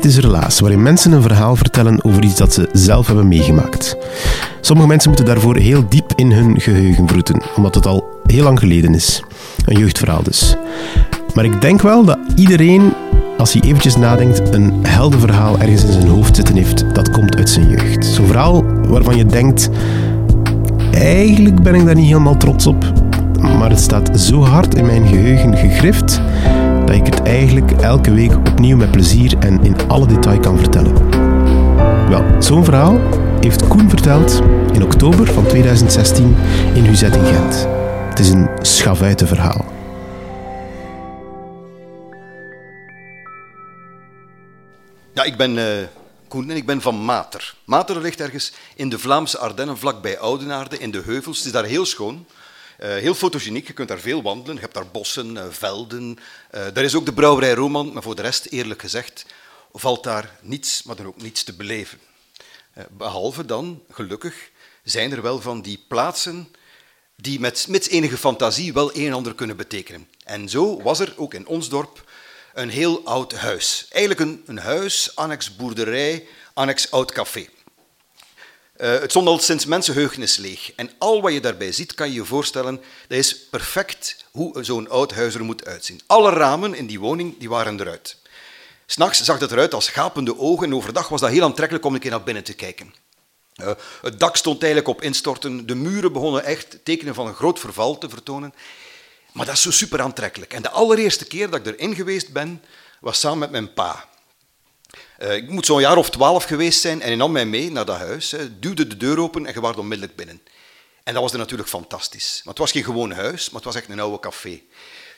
Dit is Relaas, waarin mensen een verhaal vertellen over iets dat ze zelf hebben meegemaakt. Sommige mensen moeten daarvoor heel diep in hun geheugen vroeten, omdat het al heel lang geleden is. Een jeugdverhaal dus. Maar ik denk wel dat iedereen, als hij eventjes nadenkt, een heldenverhaal ergens in zijn hoofd zitten heeft dat komt uit zijn jeugd. Zo'n verhaal waarvan je denkt, eigenlijk ben ik daar niet helemaal trots op, maar het staat zo hard in mijn geheugen gegrift dat ik het eigenlijk elke week opnieuw met plezier en in alle detail kan vertellen. Wel, zo'n verhaal heeft Koen verteld in oktober van 2016 in Huzet in Gent. Het is een schavuitenverhaal. Ja, ik ben eh, Koen en ik ben van Mater. Mater ligt ergens in de Vlaamse Ardennen, vlakbij Oudenaarde, in de heuvels. Het is daar heel schoon. Eh, heel fotogeniek, je kunt daar veel wandelen. Je hebt daar bossen, eh, velden. Eh daar is ook de brouwerij Roman, maar voor de rest, eerlijk gezegd, valt daar niets, maar dan ook niets te beleven. Eh, behalve dan, gelukkig, zijn er wel van die plaatsen die met enige fantasie wel een en ander kunnen betekenen. En zo was er ook in ons dorp een heel oud huis. Eigenlijk een, een huis, annex boerderij, annex oud café. Eh, het stond al sinds mensenheugenis leeg. En al wat je daarbij ziet, kan je je voorstellen, dat is perfect hoe zo'n oud huis er moet uitzien. Alle ramen in die woning die waren eruit. S'nachts zag dat eruit als gapende ogen en overdag was dat heel aantrekkelijk om een keer naar binnen te kijken. Eh, het dak stond eigenlijk op instorten, de muren begonnen echt tekenen van een groot verval te vertonen. Maar dat is zo super aantrekkelijk. En de allereerste keer dat ik erin geweest ben, was samen met mijn pa. Eh, ik moet zo'n jaar of twaalf geweest zijn en hij nam mij mee naar dat huis, duwde de deur open en je was onmiddellijk binnen. En dat was er natuurlijk fantastisch. Maar het was geen gewoon huis, maar het was echt een oude café.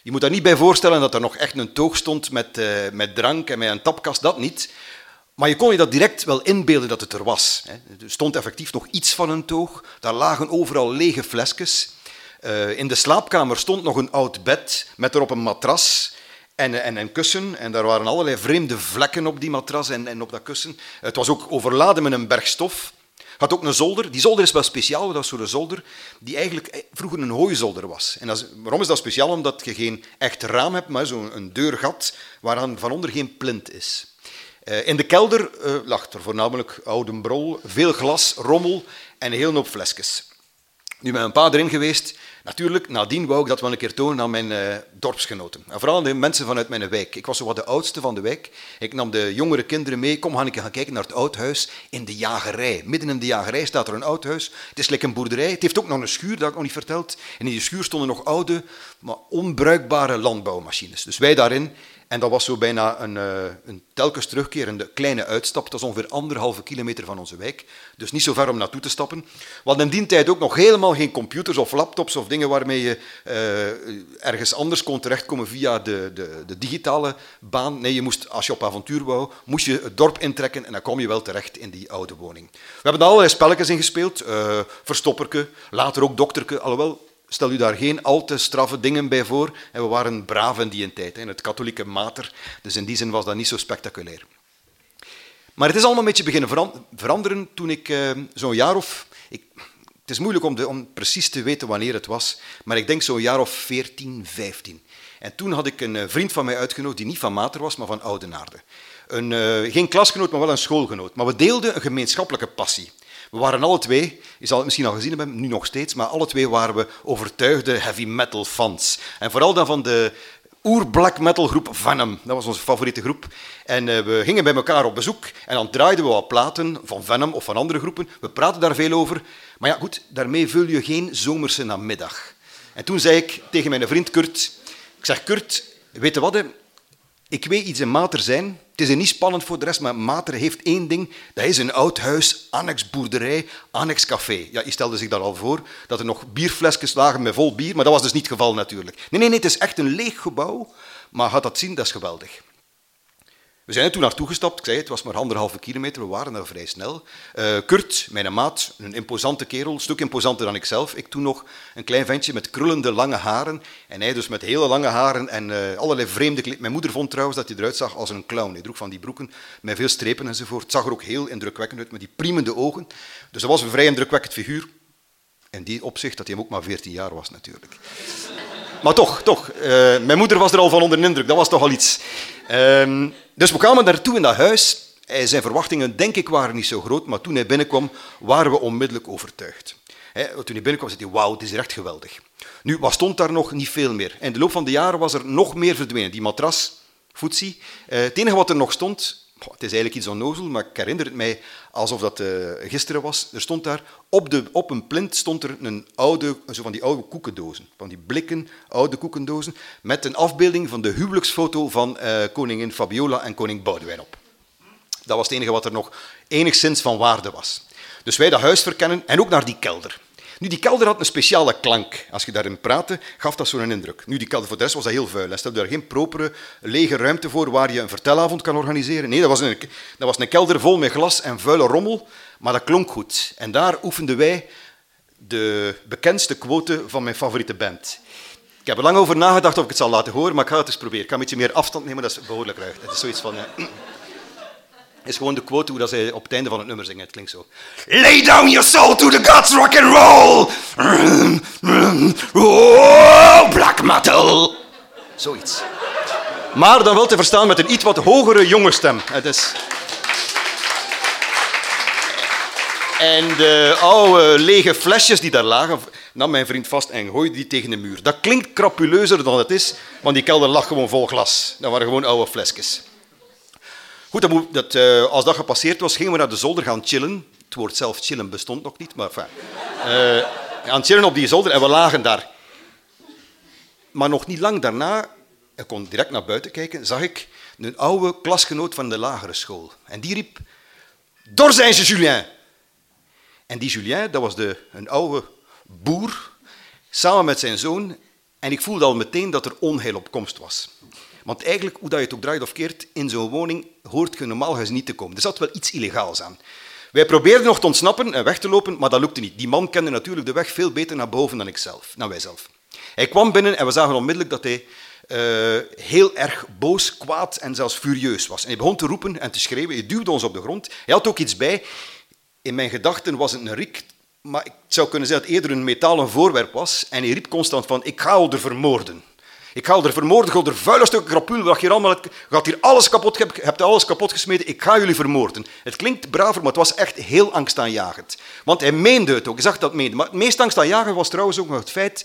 Je moet daar niet bij voorstellen dat er nog echt een toog stond met, eh, met drank en met een tapkast, dat niet. Maar je kon je dat direct wel inbeelden dat het er was. hè. Er stond effectief nog iets van een toog. Daar lagen overal lege flesjes. Eh, in de slaapkamer stond nog een oud bed met erop een matras en, en een kussen. En daar waren allerlei vreemde vlekken op die matras en, en op dat kussen. Het was ook overladen met een berg stof. Had ook een zolder. Die zolder is wel speciaal, dat is zo'n zolder die eigenlijk eh, vroeger een hooizolder was. En dat waarom is dat speciaal? Omdat je geen echt raam hebt, maar zo'n deurgat waaraan van onder geen plint is. Eh, in de kelder eh, lag er voornamelijk oude brol, veel glas, rommel en een hele hoop flesjes. Nu met een pa erin geweest. Natuurlijk, nadien wou ik dat wel een keer tonen aan mijn eh, dorpsgenoten. En vooral de mensen vanuit mijn wijk. Ik was zo wat de oudste van de wijk. Ik nam de jongere kinderen mee. Kom, gaan gaan kijken naar het oud huis in de jagerij. Midden in de jagerij staat er een oud huis. Het is lekker een boerderij. Het heeft ook nog een schuur, dat heb ik nog niet verteld. En in die schuur stonden nog oude, maar onbruikbare landbouwmachines. Dus wij daarin. En dat was zo bijna een, eh, een telkens terugkerende kleine uitstap. Dat is ongeveer anderhalve kilometer van onze wijk. Dus niet zo ver om naartoe te stappen. Hadden in die tijd ook nog helemaal geen computers of laptops of dingen waarmee je eh, ergens anders kon terechtkomen via de, de, de digitale baan. Nee, je moest, als je op avontuur wou, moest je het dorp intrekken en dan kwam je wel terecht in die oude woning. We hebben er allerlei spelletjes in gespeeld. verstopperke, later ook dokterke. Alhoewel, Stel u daar geen al te straffe dingen bij voor. En we waren braaf in die tijd, in het katholieke mater. Dus in die zin was dat niet zo spectaculair. Maar het is allemaal een beetje beginnen veran- veranderen toen ik eh, zo'n jaar of... Ik, het is moeilijk om, de, om precies te weten wanneer het was, maar ik denk zo'n jaar of 14, 15. En toen had ik een eh, vriend van mij uitgenodigd die niet van Mater was, maar van Oudenaarde. Een, eh, geen klasgenoot, maar wel een schoolgenoot. Maar we deelden een gemeenschappelijke passie. We waren alle twee, je zal het misschien al gezien hebben, nu nog steeds, maar alle twee waren we overtuigde heavy metal fans. En vooral dan van de oer-black metal groep Venom. Dat was onze favoriete groep. En eh, we gingen bij elkaar op bezoek en dan draaiden we wat platen van Venom of van andere groepen. We praten daar veel over. Maar ja, goed, daarmee vul je geen zomerse namiddag. En toen zei ik tegen mijn vriend Kurt... Ik zeg, Kurt, weet je wat? Ik weet iets in Mater zijn. Het is niet spannend voor de rest, maar Mater heeft één ding. Dat is een oud huis, annex boerderij, annex café. Ja, je stelde zich daar al voor dat er nog bierflesjes lagen met vol bier, maar dat was dus niet het geval natuurlijk. Nee, nee, nee, het is echt een leeg gebouw. Maar gaat dat zien, dat is geweldig. We zijn er toen naartoe gestapt. Ik zei het, was maar anderhalve kilometer. We waren daar vrij snel. Eh, Kurt, mijn maat, een imposante kerel, een stuk imposanter dan ikzelf. Ik toen nog een klein ventje met krullende lange haren. En hij dus met hele lange haren en eh, allerlei vreemde. Mijn moeder vond trouwens dat hij eruit zag als een clown. Hij droeg van die broeken met veel strepen enzovoort. Het zag er ook heel indrukwekkend uit, met die priemende ogen. Dus dat was een vrij indrukwekkend figuur. In die opzicht dat hij hem ook maar 14 jaar was natuurlijk. Maar toch, toch. eh, mijn moeder was er al van onder de indruk. Dat was toch al iets. Ehm, dus we kwamen daartoe in dat huis. Eh, Zijn verwachtingen, denk ik, waren niet zo groot. Maar toen hij binnenkwam, waren we onmiddellijk overtuigd. Toen hij binnenkwam, zei hij, wauw, het is echt geweldig. Nu, wat stond daar nog? Niet veel meer. In de loop van de jaren was er nog meer verdwenen. Die matras, foetsie. Eh, het enige wat er nog stond, Het is eigenlijk iets onnozel, maar ik herinner het mij alsof dat eh, gisteren was. Er stond daar, op, de, op een plint stond er een oude, zo van die oude koekendozen. Van die blikken, oude koekendozen, met een afbeelding van de huwelijksfoto van eh, koningin Fabiola en koning Boudewijn op. Dat was het enige wat er nog enigszins van waarde was. Dus wij dat huis verkennen en ook naar die kelder. Nu, die kelder had een speciale klank. Als je daarin praatte, gaf dat zo'n indruk. Nu, die kelder voor de rest was dat heel vuil. Er stelde daar geen propere, lege ruimte voor waar je een vertelavond kan organiseren. Nee, dat was, een, dat was een kelder vol met glas en vuile rommel, maar dat klonk goed. En daar oefenden wij de bekendste quote van mijn favoriete band. Ik heb er lang over nagedacht of ik het zal laten horen, maar ik ga het eens proberen. Ik ga een beetje meer afstand nemen, dat is behoorlijk ruig. Het is zoiets van... eh, is gewoon de quote hoe dat zij op het einde van het nummer zingen. Het klinkt zo. Lay down your soul to the gods, rock and roll. Oh, black metal. Zoiets. Maar dan wel te verstaan met een iets wat hogere jonge stem. Het is... En de oude lege flesjes die daar lagen, nam mijn vriend vast en gooide die tegen de muur. Dat klinkt crapuleuzer dan het is, want die kelder lag gewoon vol glas. Dat waren gewoon oude flesjes. Goed, dat dat, eh, als dat gepasseerd was, gingen we naar de zolder gaan chillen. Het woord zelf chillen bestond nog niet, maar enfin. Eh, gaan chillen op die zolder en we lagen daar. Maar nog niet lang daarna, ik kon direct naar buiten kijken, zag ik een oude klasgenoot van de lagere school. En die riep, Door zijn ze, Julien! En die Julien, dat was de, een oude boer, samen met zijn zoon. En ik voelde al meteen dat er onheil op komst was. Want eigenlijk, hoe dat je het ook draait of keert, in zo'n woning hoort je normaal gezien niet te komen. Er zat wel iets illegaals aan. Wij probeerden nog te ontsnappen en weg te lopen, maar dat lukte niet. Die man kende natuurlijk de weg veel beter naar boven dan ikzelf, dan wijzelf. Hij kwam binnen en we zagen onmiddellijk dat hij eh, heel erg boos, kwaad en zelfs furieus was. En hij begon te roepen en te schreeuwen. Hij duwde ons op de grond. Hij had ook iets bij. In mijn gedachten was het een riek, maar ik zou kunnen zeggen dat het eerder een metalen voorwerp was. En hij riep constant van, ik ga er vermoorden. Ik ga er vermoorden, ik ga er vuile stukken krapul, wat hier allemaal, gaat hier alles kapot, hebt- hebt alles kapot gesmeten, ik ga jullie vermoorden. Het klinkt braver, maar het was echt heel angstaanjagend. Want hij meende het ook, hij zag dat meende. Maar het meest angstaanjagend was trouwens ook nog het feit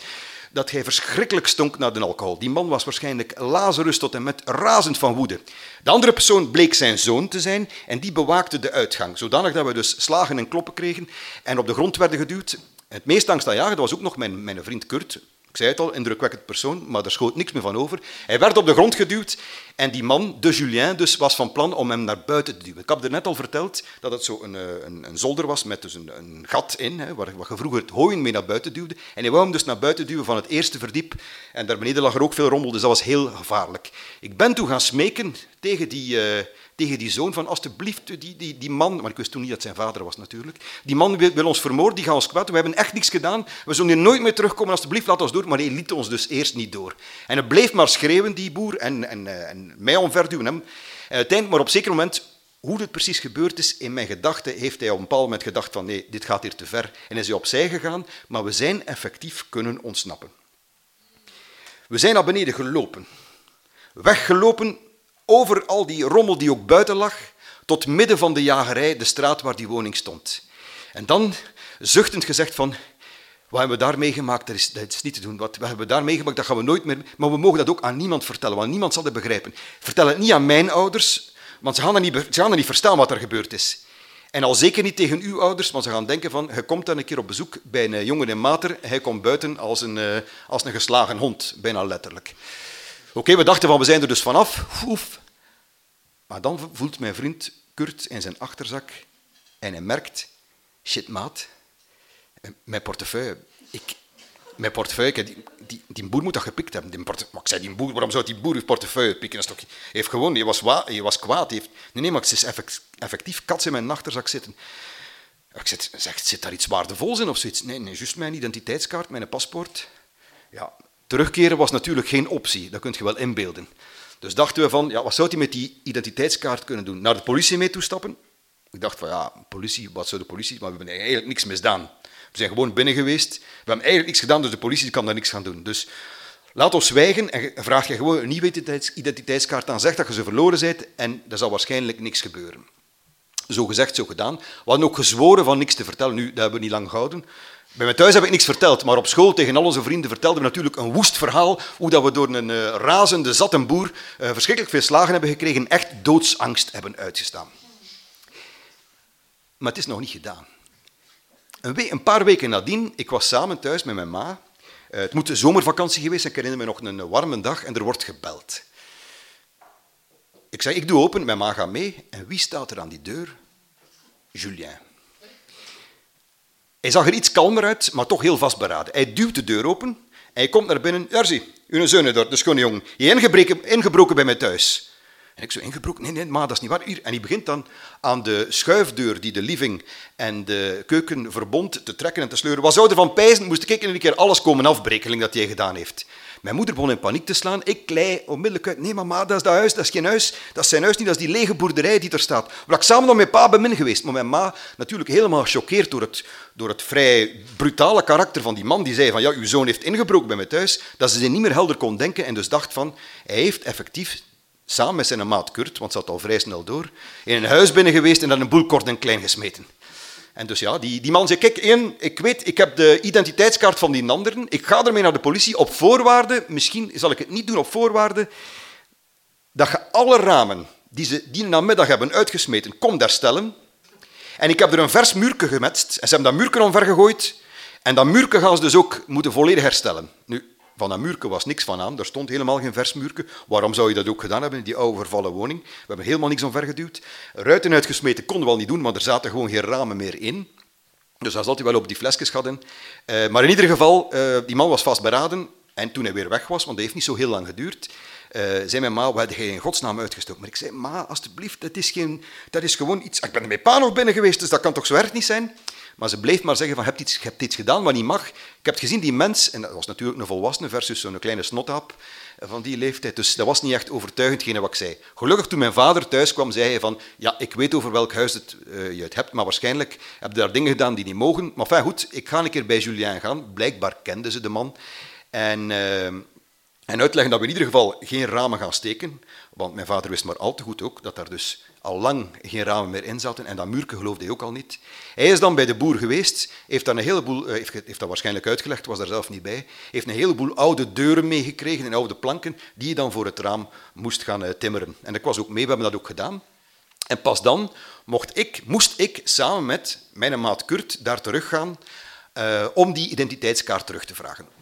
dat hij verschrikkelijk stonk naar de alcohol. Die man was waarschijnlijk Lazarus tot en met razend van woede. De andere persoon bleek zijn zoon te zijn en die bewaakte de uitgang, zodanig dat we dus slagen en kloppen kregen en op de grond werden geduwd. Het meest angstaanjagende was ook nog mijn, mijn vriend Kurt, ik zei het al, indrukwekkend persoon, maar daar schoot niks meer van over. Hij werd op de grond geduwd en die man, de Julien, dus, was van plan om hem naar buiten te duwen. Ik heb er net al verteld dat het zo een, eh, een, een zolder was met dus een, een gat in, hè, waar, waar je vroeger het hooien mee naar buiten duwde. En hij wou hem dus naar buiten duwen van het eerste verdiep. En daar beneden lag er ook veel rommel, dus dat was heel gevaarlijk. Ik ben toen gaan smeken tegen die, eh, tegen die zoon van alsjeblieft, die, die, die man, maar ik wist toen niet dat het zijn vader was natuurlijk, die man wil, wil ons vermoorden, die gaat ons kwaad we hebben echt niks gedaan, we zullen hier nooit meer terugkomen, alsjeblieft laat ons door, maar hij liet ons dus eerst niet door. En hij bleef maar schreeuwen, die boer, en, en, eh, en mij omverduwen. Hem. Uiteindelijk, maar op zeker moment, hoe dit precies gebeurd is, in mijn gedachten heeft hij op een bepaald moment gedacht van nee, dit gaat hier te ver, en is hij opzij gegaan, maar we zijn effectief kunnen ontsnappen. We zijn naar beneden gelopen, weggelopen over al die rommel die ook buiten lag, tot midden van de jagerij, de straat waar die woning stond. En dan zuchtend gezegd van, Wat hebben we daar meegemaakt? Dat is, dat is niet te doen. Wat hebben we daar meegemaakt? Dat gaan we nooit meer... Maar we mogen dat ook aan niemand vertellen, want niemand zal het begrijpen. Vertel het niet aan mijn ouders, want ze gaan er niet, ze gaan niet verstaan wat er gebeurd is. En al zeker niet tegen uw ouders, want ze gaan denken van, je komt dan een keer op bezoek bij een jongen in Mater, hij komt buiten als een, eh, als een geslagen hond, bijna letterlijk. Oké, we dachten van, we zijn er dus vanaf. Oef. Maar dan voelt mijn vriend Kurt in zijn achterzak en hij merkt, shit maat, eh, mijn portefeuille, ik, mijn portefeuille, die, die, die boer moet dat gepikt hebben. Die maar ik zei, die boer, waarom zou die boer uw portefeuille pikken? Hij heeft gewoon, je was, was kwaad. Heeft, nee, nee, maar het is effect- effectief kats in mijn achterzak zitten. Ik zeg, zit daar iets waardevols in of zoiets? Nee, nee, juist mijn identiteitskaart, mijn paspoort. Ja, terugkeren was natuurlijk geen optie, dat kun je wel inbeelden. Dus dachten we van, ja, wat zou hij met die identiteitskaart kunnen doen? Naar de politie mee toestappen? Ik dacht van, ja, politie, wat zou de politie... Maar we hebben eigenlijk niks misdaan. We zijn gewoon binnen geweest. We hebben eigenlijk niks gedaan, dus de politie kan daar niks gaan doen. Dus laat ons zwijgen en vraag je gewoon een nieuwe identiteits- identiteitskaart aan. Zeg dat je ze verloren bent en er zal waarschijnlijk niks gebeuren. Zo gezegd, zo gedaan. We hadden ook gezworen van niks te vertellen. Nu, dat hebben we niet lang gehouden. Bij mij thuis heb ik niks verteld, maar op school tegen al onze vrienden vertelden we natuurlijk een woest verhaal hoe dat we door een eh, razende, zatte boer eh, verschrikkelijk veel slagen hebben gekregen, echt doodsangst hebben uitgestaan. Maar het is nog niet gedaan. Een, een paar weken nadien, ik was samen thuis met mijn ma. Eh, het moet de zomervakantie geweest zijn, ik herinner me nog een warme dag en er wordt gebeld. Ik zeg, ik doe open, mijn ma gaat mee. En wie staat er aan die deur? Julien. Hij zag er iets kalmer uit, maar toch heel vastberaden. Hij duwt de deur open en hij komt naar binnen. Daar zie, uw zoon de schone jongen. Je ingebroken, ingebroken bij mij thuis. En ik zo, ingebroken? Nee, nee, ma, dat is niet waar. Hier. En hij begint dan aan de schuifdeur die de living en de keuken verbond te trekken en te sleuren. Wat zou er van pijzen? Moest ik in een keer alles komen afbreken dat hij gedaan heeft. Mijn moeder begon in paniek te slaan. Ik klei onmiddellijk uit. Nee, mama, dat is dat huis, dat is geen huis. Dat is zijn huis niet, dat is die lege boerderij die er staat. Waar ik samen nog met pa ben geweest. Maar mijn ma, natuurlijk helemaal gechoqueerd door het, door het vrij brutale karakter van die man, die zei van, ja, uw zoon heeft ingebroken bij mij thuis, dat ze zich niet meer helder kon denken en dus dacht van, hij heeft effectief samen met zijn maat Kurt, want ze had al vrij snel door, in een huis binnen geweest en dan een boel kort en klein gesmeten. En dus ja, die, die man zei, kijk, één, ik weet, ik heb de identiteitskaart van die anderen, ik ga ermee naar de politie op voorwaarde, misschien zal ik het niet doen op voorwaarde, dat je alle ramen die ze die namiddag hebben uitgesmeten, kom daar stellen. En ik heb er een vers muurke gemetst, en ze hebben dat muurke omver gegooid, en dat muurke gaan ze dus ook moeten volledig herstellen. Nu, van dat muurke was niks van aan, er stond helemaal geen vers muurke. Waarom zou je dat ook gedaan hebben in die oude vervallen woning? We hebben helemaal niks omvergeduwd. Ruiten uitgesmeten konden we wel niet doen, maar er zaten gewoon geen ramen meer in. Dus daar zat hij wel op die flesjes hadden. Uh, maar in ieder geval, uh, die man was vastberaden. En toen hij weer weg was, want dat heeft niet zo heel lang geduurd, uh, zei mijn ma, heb je in godsnaam uitgestoken? Maar ik zei, ma, alstublieft, dat is, geen, dat is gewoon iets... Ik ben met pa nog binnen geweest, dus dat kan toch zo erg niet zijn? Maar ze bleef maar zeggen van, je hebt iets, je hebt iets gedaan wat niet mag. Ik heb gezien, die mens, en dat was natuurlijk een volwassene versus zo'n kleine snothap van die leeftijd, dus dat was niet echt overtuigend, wat ik zei. Gelukkig toen mijn vader thuis kwam, zei hij van, ja, ik weet over welk huis het, uh, je het hebt, maar waarschijnlijk heb je daar dingen gedaan die niet mogen. Maar fijn, goed, ik ga een keer bij Julien gaan. Blijkbaar kenden ze de man. En... Uh, en uitleggen dat we in ieder geval geen ramen gaan steken, want mijn vader wist maar al te goed ook dat daar dus al lang geen ramen meer in zaten en dat muurke geloofde hij ook al niet. Hij is dan bij de boer geweest, heeft daar een heleboel, heeft, heeft dat waarschijnlijk uitgelegd, was daar zelf niet bij, heeft een heleboel oude deuren meegekregen en oude planken die je dan voor het raam moest gaan uh, timmeren. En ik was ook mee, we hebben dat ook gedaan. En pas dan mocht ik, moest ik samen met mijn maat Kurt daar teruggaan uh, om die identiteitskaart terug te vragen.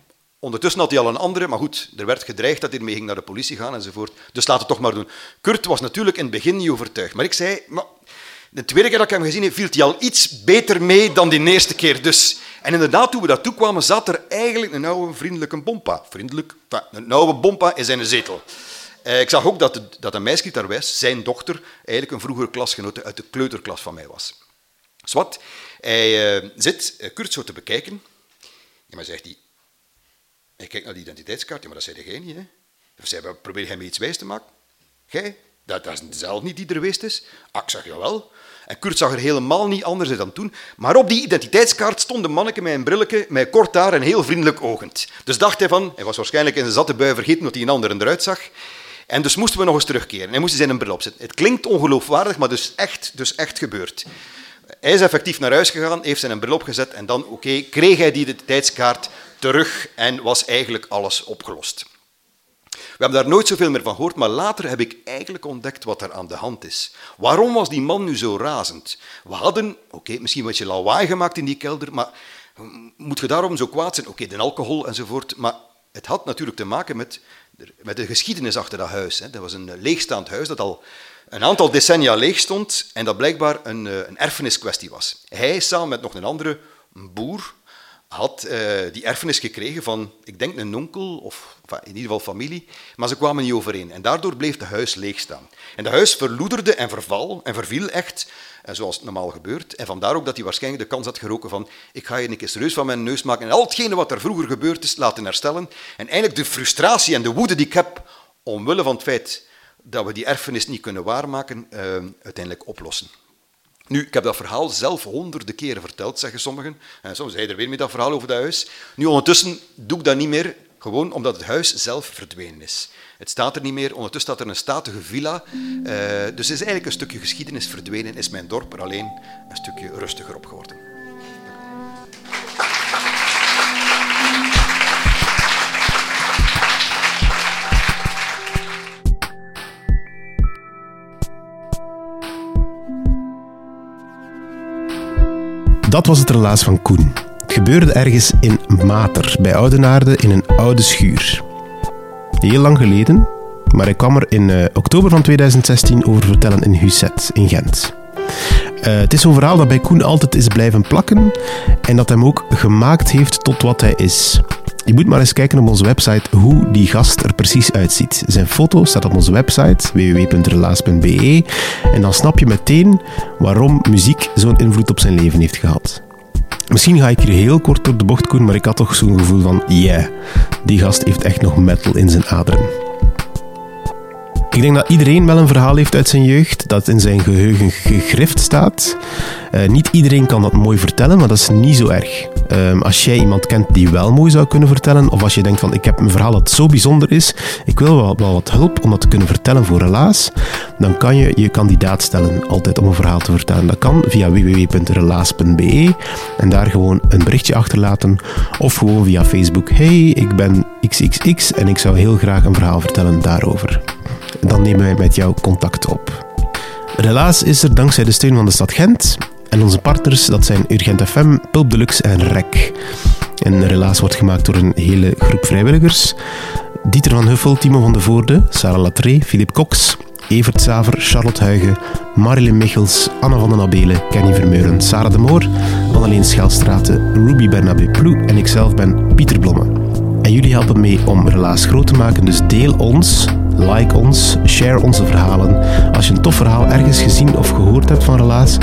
Ondertussen had hij al een andere, maar goed, er werd gedreigd dat hij ermee ging naar de politie gaan enzovoort. Dus laat het toch maar doen. Kurt was natuurlijk in het begin niet overtuigd. Maar ik zei, maar de tweede keer dat ik hem gezien heb, viel hij al iets beter mee dan die eerste keer. Dus, en inderdaad, toen we daartoe kwamen, zat er eigenlijk een oude vriendelijke bompa. Vriendelijk, een oude bompa in zijn zetel. Eh, ik zag ook dat, de, dat een meisje daar was, zijn dochter, eigenlijk een vroegere klasgenote uit de kleuterklas van mij was. Zwat, hij uh, zit uh, Kurt zo te bekijken. En maar zegt hij, ik kijk naar die identiteitskaart, maar dat zei jij niet. Hè? Zei, probeer jij me iets wijs te maken? Jij? Dat, dat is zelf niet die er geweest is. Ah, ik zag jawel. En Kurt zag er helemaal niet anders uit dan toen. Maar op die identiteitskaart stond een manneke met een brilletje, met kort haar en heel vriendelijk ogend. Dus dacht hij van, hij was waarschijnlijk in zijn zatte bui vergeten dat hij een ander eruit zag. En dus moesten we nog eens terugkeren. Hij moest zijn bril opzetten. Het klinkt ongeloofwaardig, maar dus echt, dus echt gebeurd. Hij is effectief naar huis gegaan, heeft zijn bril opgezet en dan, oké, kreeg hij die tijdskaart terug en was eigenlijk alles opgelost. We hebben daar nooit zoveel meer van gehoord, maar later heb ik eigenlijk ontdekt wat er aan de hand is. Waarom was die man nu zo razend? We hadden, oké, misschien een beetje lawaai gemaakt in die kelder, maar moet je daarom zo kwaad zijn? Oké, de alcohol enzovoort, maar het had natuurlijk te maken met, met de geschiedenis achter dat huis. Hè. Dat was een leegstaand huis dat al een aantal decennia leeg stond en dat blijkbaar een, eh, een erfeniskwestie was. Hij samen met nog een andere boer had uh, die erfenis gekregen van, ik denk een onkel, of in ieder geval familie, maar ze kwamen niet overeen. En daardoor bleef het huis leeg staan. En het huis verloederde en verval en verviel echt, uh, zoals het normaal gebeurt. En vandaar ook dat hij waarschijnlijk de kans had geroken van, ik ga je een keer serieus van mijn neus maken en al hetgene wat er vroeger gebeurd is laten herstellen. En eigenlijk de frustratie en de woede die ik heb, omwille van het feit dat we die erfenis niet kunnen waarmaken, uh, uiteindelijk oplossen. Nu, ik heb dat verhaal zelf honderden keren verteld, zeggen sommigen. En soms zei er weer met dat verhaal over dat huis. Nu, ondertussen doe ik dat niet meer, gewoon omdat het huis zelf verdwenen is. Het staat er niet meer. Ondertussen staat er een statige villa. Uh, dus is eigenlijk een stukje geschiedenis verdwenen. Is mijn dorp er alleen een stukje rustiger op geworden. Dat was het relaas van Koen. Het gebeurde ergens in Mater, bij Oudenaarde, in een oude schuur. Heel lang geleden, maar ik kwam er in uh, oktober van 2016 over vertellen in Husset, in Gent. Uh, het is zo'n verhaal dat bij Koen altijd is blijven plakken en dat hem ook gemaakt heeft tot wat hij is. Je moet maar eens kijken op onze website hoe die gast er precies uitziet. Zijn foto staat op onze website www.relaas.be en dan snap je meteen waarom muziek zo'n invloed op zijn leven heeft gehad. Misschien ga ik hier heel kort door de bocht, Koen, maar ik had toch zo'n gevoel van, yeah, die gast heeft echt nog metal in zijn aderen. Ik denk dat iedereen wel een verhaal heeft uit zijn jeugd dat in zijn geheugen gegrift staat. Uh, niet iedereen kan dat mooi vertellen, maar dat is niet zo erg. Um, als jij iemand kent die wel mooi zou kunnen vertellen, of als je denkt van ik heb een verhaal dat zo bijzonder is, ik wil wel, wel wat hulp om dat te kunnen vertellen voor Relaas, dan kan je je kandidaat stellen altijd om een verhaal te vertellen. Dat kan via www.relaas.be en daar gewoon een berichtje achterlaten of gewoon via Facebook. Hey, ik ben XXX en ik zou heel graag een verhaal vertellen daarover. Dan nemen wij met jou contact op. Relaas is er dankzij de steun van de stad Gent en onze partners, dat zijn Urgent FM, Pulp Deluxe en REC. En Relaas wordt gemaakt door een hele groep vrijwilligers. Dieter van Huffel, Timo van de Voorde, Sarah Latré, Philip Cox, Evert Saver, Charlotte Huigen, Marilyn Michels, Anne van den Abelen, Kenny Vermeuren, Sarah de Moor, Anneleen Schelstraten, Ruby Bernabé Ploe en ikzelf ben Pieter Blomme. En jullie helpen mee om Relaas groot te maken, dus deel ons like ons, share onze verhalen. Als je een tof verhaal ergens gezien of gehoord hebt van Relaas,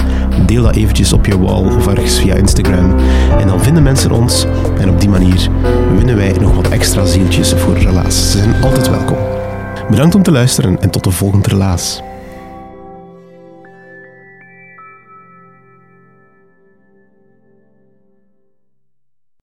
deel dat eventjes op je wall of ergens via Instagram. En dan vinden mensen ons en op die manier winnen wij nog wat extra zieltjes voor Relaas. Ze zijn altijd welkom. Bedankt om te luisteren en tot de volgende Relaas.